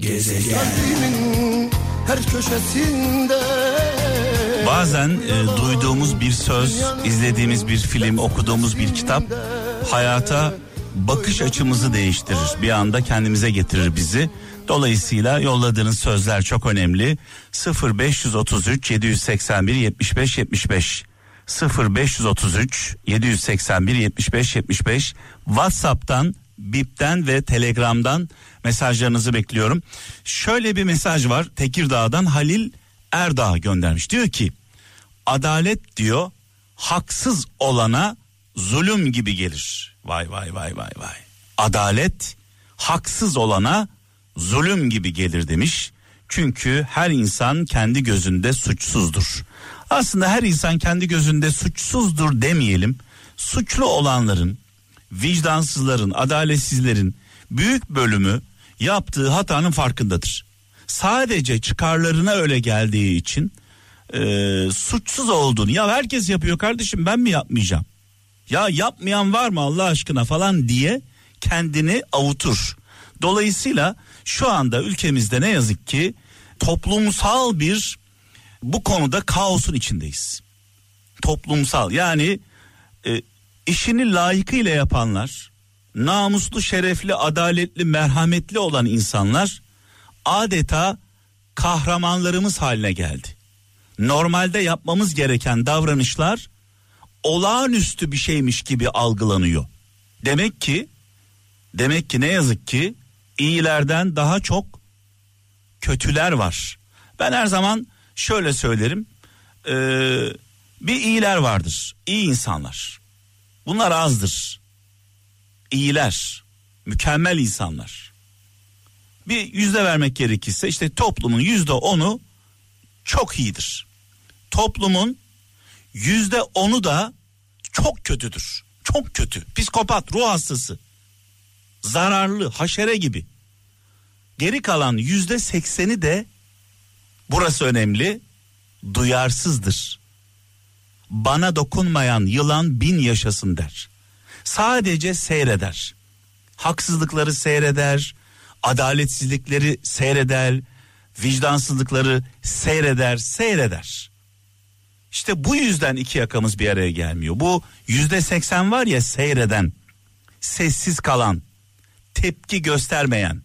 Gezegen her köşesinde Bazen e, duyduğumuz bir söz, izlediğimiz bir film, okuduğumuz bir kitap hayata bakış açımızı değiştirir. Bir anda kendimize getirir bizi. Dolayısıyla yolladığınız sözler çok önemli. 0533 781 75 75 0533 781 75 75 WhatsApp'tan, Bip'ten ve Telegram'dan mesajlarınızı bekliyorum. Şöyle bir mesaj var. Tekirdağ'dan Halil Erdağ göndermiş. Diyor ki adalet diyor haksız olana zulüm gibi gelir. Vay vay vay vay vay. Adalet haksız olana zulüm gibi gelir demiş. Çünkü her insan kendi gözünde suçsuzdur. Aslında her insan kendi gözünde suçsuzdur demeyelim. Suçlu olanların, vicdansızların, adaletsizlerin büyük bölümü yaptığı hatanın farkındadır. Sadece çıkarlarına öyle geldiği için e, suçsuz olduğunu ya herkes yapıyor kardeşim ben mi yapmayacağım? Ya yapmayan var mı Allah aşkına falan diye kendini avutur. Dolayısıyla şu anda ülkemizde ne yazık ki toplumsal bir bu konuda kaosun içindeyiz. Toplumsal yani e, işini layıkıyla yapanlar, namuslu, şerefli, adaletli, merhametli olan insanlar adeta kahramanlarımız haline geldi. Normalde yapmamız gereken davranışlar olağanüstü bir şeymiş gibi algılanıyor. Demek ki demek ki ne yazık ki iyilerden daha çok kötüler var. Ben her zaman şöyle söylerim. Ee, bir iyiler vardır. iyi insanlar. Bunlar azdır. İyiler, mükemmel insanlar. Bir yüzde vermek gerekirse işte toplumun yüzde onu çok iyidir. Toplumun yüzde onu da çok kötüdür. Çok kötü. Psikopat, ruh hastası. Zararlı, haşere gibi. Geri kalan yüzde sekseni de burası önemli duyarsızdır. Bana dokunmayan yılan bin yaşasın der. Sadece seyreder. Haksızlıkları seyreder, adaletsizlikleri seyreder, vicdansızlıkları seyreder, seyreder. İşte bu yüzden iki yakamız bir araya gelmiyor. Bu yüzde seksen var ya seyreden, sessiz kalan, tepki göstermeyen.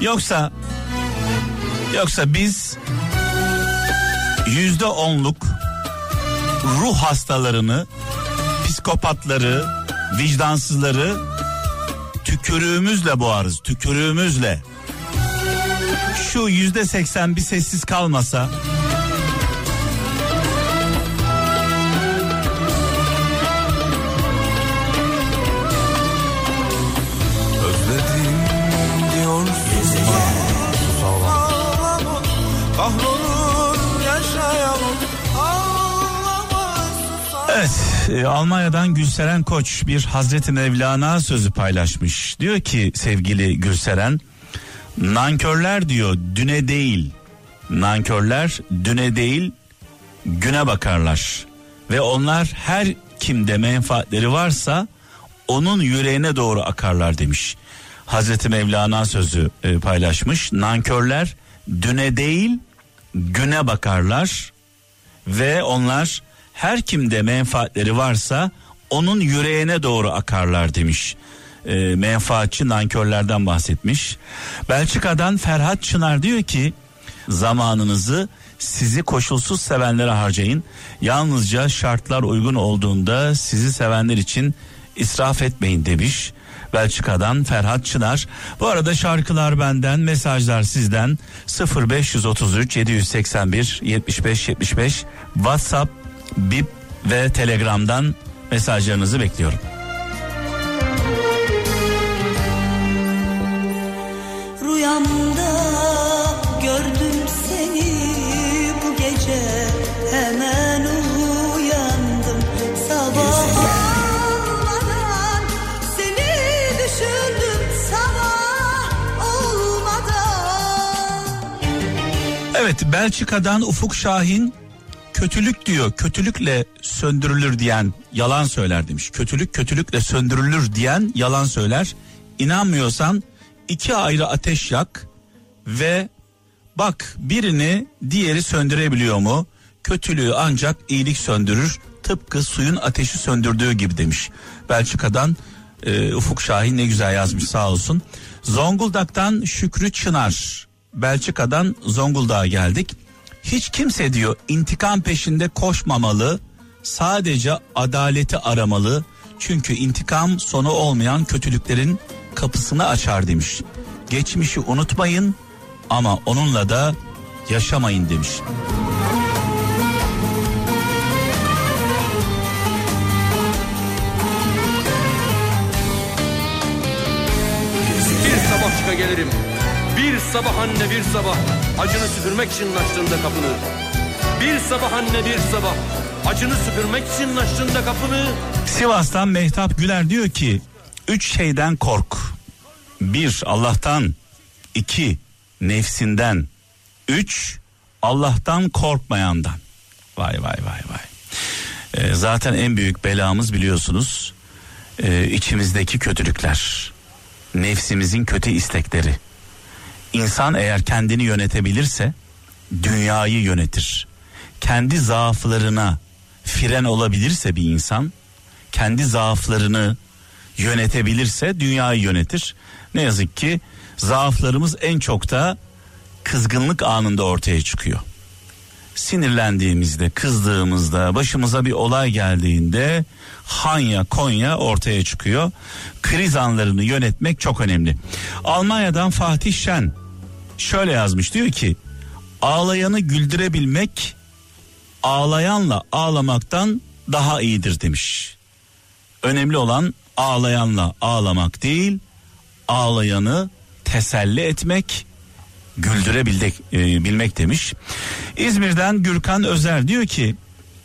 Yoksa yoksa biz yüzde onluk ruh hastalarını, psikopatları, vicdansızları tükürüğümüzle boğarız, tükürüğümüzle. Şu yüzde seksen bir sessiz kalmasa E, Almanya'dan Gülseren Koç bir Hazreti Mevlana sözü paylaşmış. Diyor ki sevgili Gülseren nankörler diyor düne değil nankörler düne değil güne bakarlar. Ve onlar her kimde menfaatleri varsa onun yüreğine doğru akarlar demiş. Hazreti Mevlana sözü e, paylaşmış. Nankörler düne değil güne bakarlar ve onlar her kimde menfaatleri varsa onun yüreğine doğru akarlar demiş. E, menfaatçi nankörlerden bahsetmiş. Belçika'dan Ferhat Çınar diyor ki zamanınızı sizi koşulsuz sevenlere harcayın. Yalnızca şartlar uygun olduğunda sizi sevenler için israf etmeyin demiş. Belçika'dan Ferhat Çınar. Bu arada şarkılar benden, mesajlar sizden 0533 781 75 75 WhatsApp, Bip ve Telegram'dan mesajlarınızı bekliyorum. Rüyamda gördüm seni bu gece. Hemen uyandım. Sabah olmadan seni düşündüm sabah olmadan. Evet Belçika'dan Ufuk Şahin kötülük diyor kötülükle söndürülür diyen yalan söyler demiş. Kötülük kötülükle söndürülür diyen yalan söyler. İnanmıyorsan iki ayrı ateş yak ve bak birini diğeri söndürebiliyor mu? Kötülüğü ancak iyilik söndürür. Tıpkı suyun ateşi söndürdüğü gibi demiş. Belçika'dan e, Ufuk Şahin ne güzel yazmış sağ olsun. Zonguldak'tan Şükrü Çınar. Belçika'dan Zonguldak'a geldik. Hiç kimse diyor intikam peşinde koşmamalı. Sadece adaleti aramalı. Çünkü intikam sonu olmayan kötülüklerin kapısını açar demiş. Geçmişi unutmayın ama onunla da yaşamayın demiş. Bir sabah çıka gelirim. Bir sabah anne bir sabah acını süpürmek için açtığında kapını. Bir sabah anne bir sabah acını süpürmek için açtığında kapını. Sivas'tan Mehtap Güler diyor ki üç şeyden kork. Bir Allah'tan, iki nefsinden, üç Allah'tan korkmayandan. Vay vay vay vay. Ee, zaten en büyük belamız biliyorsunuz e, içimizdeki kötülükler, nefsimizin kötü istekleri. İnsan eğer kendini yönetebilirse dünyayı yönetir. Kendi zaaflarına fren olabilirse bir insan kendi zaaflarını yönetebilirse dünyayı yönetir. Ne yazık ki zaaflarımız en çok da kızgınlık anında ortaya çıkıyor. Sinirlendiğimizde, kızdığımızda, başımıza bir olay geldiğinde Hanya, Konya ortaya çıkıyor. Kriz anlarını yönetmek çok önemli. Almanya'dan Fatih Şen şöyle yazmış diyor ki ağlayanı güldürebilmek ağlayanla ağlamaktan daha iyidir demiş. Önemli olan ağlayanla ağlamak değil, ağlayanı teselli etmek, güldürebilmek e, bilmek demiş. İzmir'den Gürkan Özer diyor ki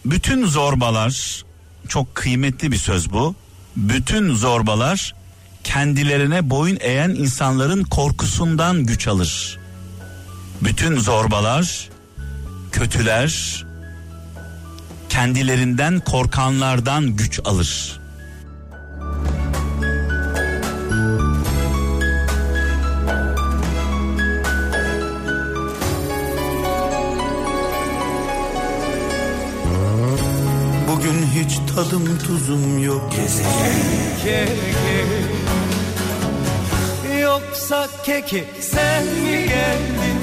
bütün zorbalar çok kıymetli bir söz bu. Bütün zorbalar kendilerine boyun eğen insanların korkusundan güç alır. Bütün zorbalar, kötüler kendilerinden korkanlardan güç alır. Bugün hiç tadım tuzum yok Yoksa keke sen mi geldin?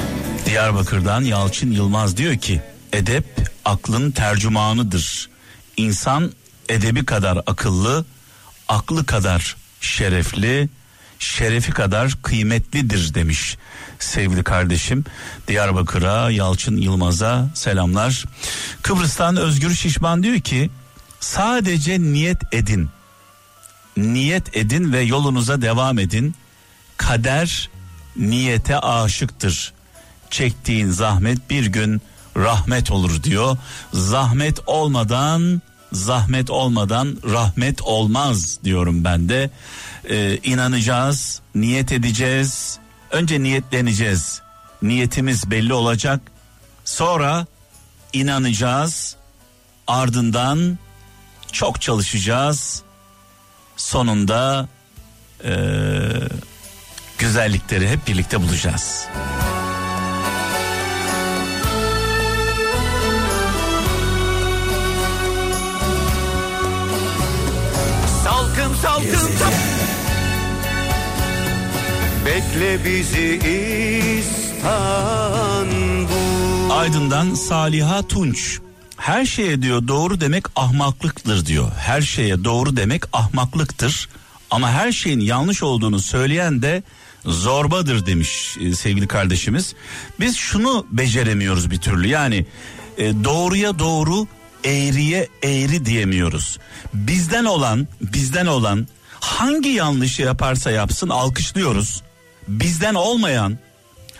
Diyarbakır'dan Yalçın Yılmaz diyor ki edep aklın tercümanıdır. İnsan edebi kadar akıllı, aklı kadar şerefli, şerefi kadar kıymetlidir demiş sevgili kardeşim. Diyarbakır'a Yalçın Yılmaz'a selamlar. Kıbrıs'tan Özgür Şişman diyor ki sadece niyet edin. Niyet edin ve yolunuza devam edin. Kader niyete aşıktır. Çektiğin zahmet bir gün rahmet olur diyor. Zahmet olmadan zahmet olmadan rahmet olmaz diyorum ben de. Ee, inanacağız, niyet edeceğiz. Önce niyetleneceğiz. Niyetimiz belli olacak. Sonra inanacağız. Ardından çok çalışacağız. Sonunda ee, güzellikleri hep birlikte bulacağız. Salkım salkım sal- Bekle bizi İstanbul Aydın'dan Saliha Tunç. Her şeye diyor doğru demek ahmaklıktır diyor. Her şeye doğru demek ahmaklıktır. Ama her şeyin yanlış olduğunu söyleyen de zorbadır demiş e, sevgili kardeşimiz. Biz şunu beceremiyoruz bir türlü. Yani e, doğruya doğru, eğriye eğri diyemiyoruz. Bizden olan, bizden olan hangi yanlışı yaparsa yapsın alkışlıyoruz. Bizden olmayan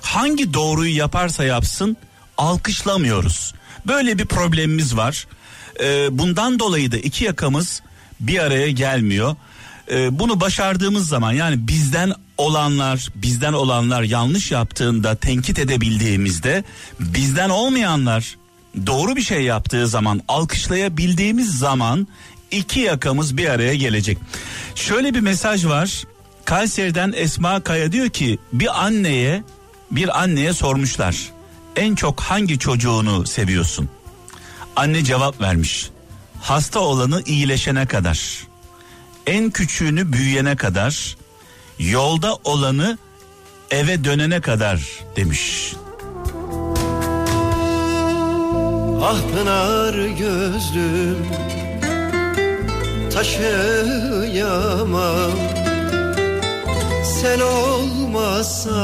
hangi doğruyu yaparsa yapsın alkışlamıyoruz. Böyle bir problemimiz var. Ee, bundan dolayı da iki yakamız bir araya gelmiyor. Ee, bunu başardığımız zaman yani bizden olanlar, bizden olanlar yanlış yaptığında tenkit edebildiğimizde bizden olmayanlar doğru bir şey yaptığı zaman alkışlayabildiğimiz zaman iki yakamız bir araya gelecek. Şöyle bir mesaj var. Kayseri'den Esma Kaya diyor ki bir anneye bir anneye sormuşlar. En çok hangi çocuğunu seviyorsun? Anne cevap vermiş. Hasta olanı iyileşene kadar. En küçüğünü büyüyene kadar. Yolda olanı eve dönene kadar demiş. Ah pınar gözlüm taşıyamam sen olmazsan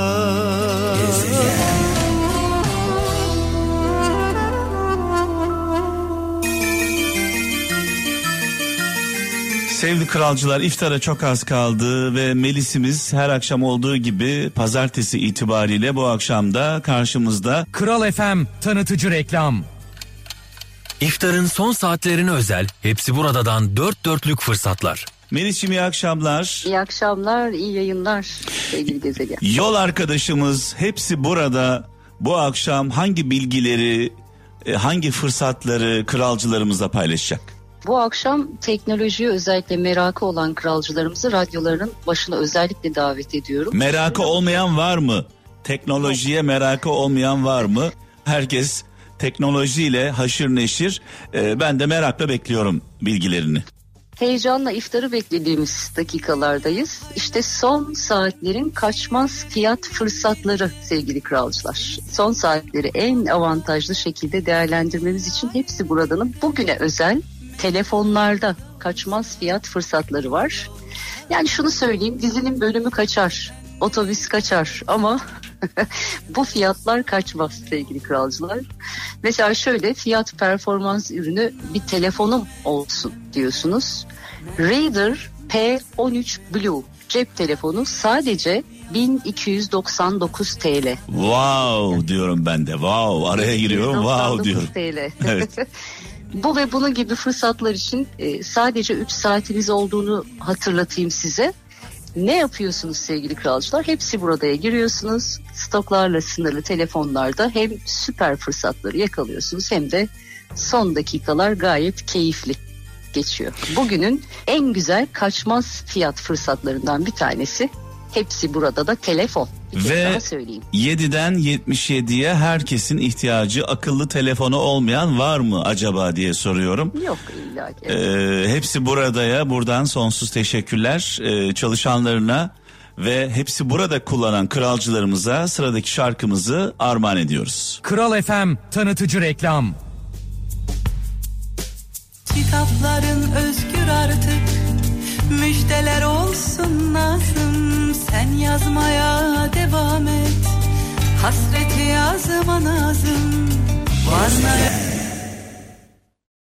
Sevgili kralcılar iftara çok az kaldı ve Melis'imiz her akşam olduğu gibi pazartesi itibariyle bu akşam da karşımızda. Kral FM tanıtıcı reklam. İftarın son saatlerine özel hepsi buradadan dört dörtlük fırsatlar. Melis'ciğim iyi akşamlar. İyi akşamlar, iyi yayınlar sevgili gezegen. Yol arkadaşımız hepsi burada bu akşam hangi bilgileri, e, hangi fırsatları kralcılarımızla paylaşacak? Bu akşam teknolojiye özellikle merakı olan kralcılarımızı radyolarının başına özellikle davet ediyorum. Merakı olmayan var mı? Teknolojiye merakı olmayan var mı? Herkes teknolojiyle haşır neşir. E, ben de merakla bekliyorum bilgilerini. Heyecanla iftarı beklediğimiz dakikalardayız. İşte son saatlerin kaçmaz fiyat fırsatları sevgili kralcılar. Son saatleri en avantajlı şekilde değerlendirmemiz için hepsi buradanın bugüne özel telefonlarda kaçmaz fiyat fırsatları var. Yani şunu söyleyeyim dizinin bölümü kaçar, otobüs kaçar ama bu fiyatlar kaçmaz sevgili kralcılar. Mesela şöyle fiyat performans ürünü bir telefonum olsun diyorsunuz. Raider P13 Blue cep telefonu sadece 1299 TL. Wow diyorum ben de. Wow araya giriyorum. Wow 1299 diyorum. TL. Evet. Bu ve bunun gibi fırsatlar için e, sadece 3 saatiniz olduğunu hatırlatayım size. Ne yapıyorsunuz sevgili kralcılar? Hepsi buradaya giriyorsunuz. Stoklarla sınırlı telefonlarda hem süper fırsatları yakalıyorsunuz hem de son dakikalar gayet keyifli geçiyor. Bugünün en güzel kaçmaz fiyat fırsatlarından bir tanesi. Hepsi burada da telefon. Bir Ve daha söyleyeyim. 7'den 77'ye herkesin ihtiyacı akıllı telefonu olmayan var mı acaba diye soruyorum. Yok illa ki. Ee, hepsi burada ya buradan sonsuz teşekkürler ee, çalışanlarına ve hepsi burada kullanan kralcılarımıza sıradaki şarkımızı armağan ediyoruz. Kral FM tanıtıcı reklam. Kitapların özgür artık Müjdeler olsun Nazım Sen yazmaya devam et. Hasreti yazma Nazım. Vazgeç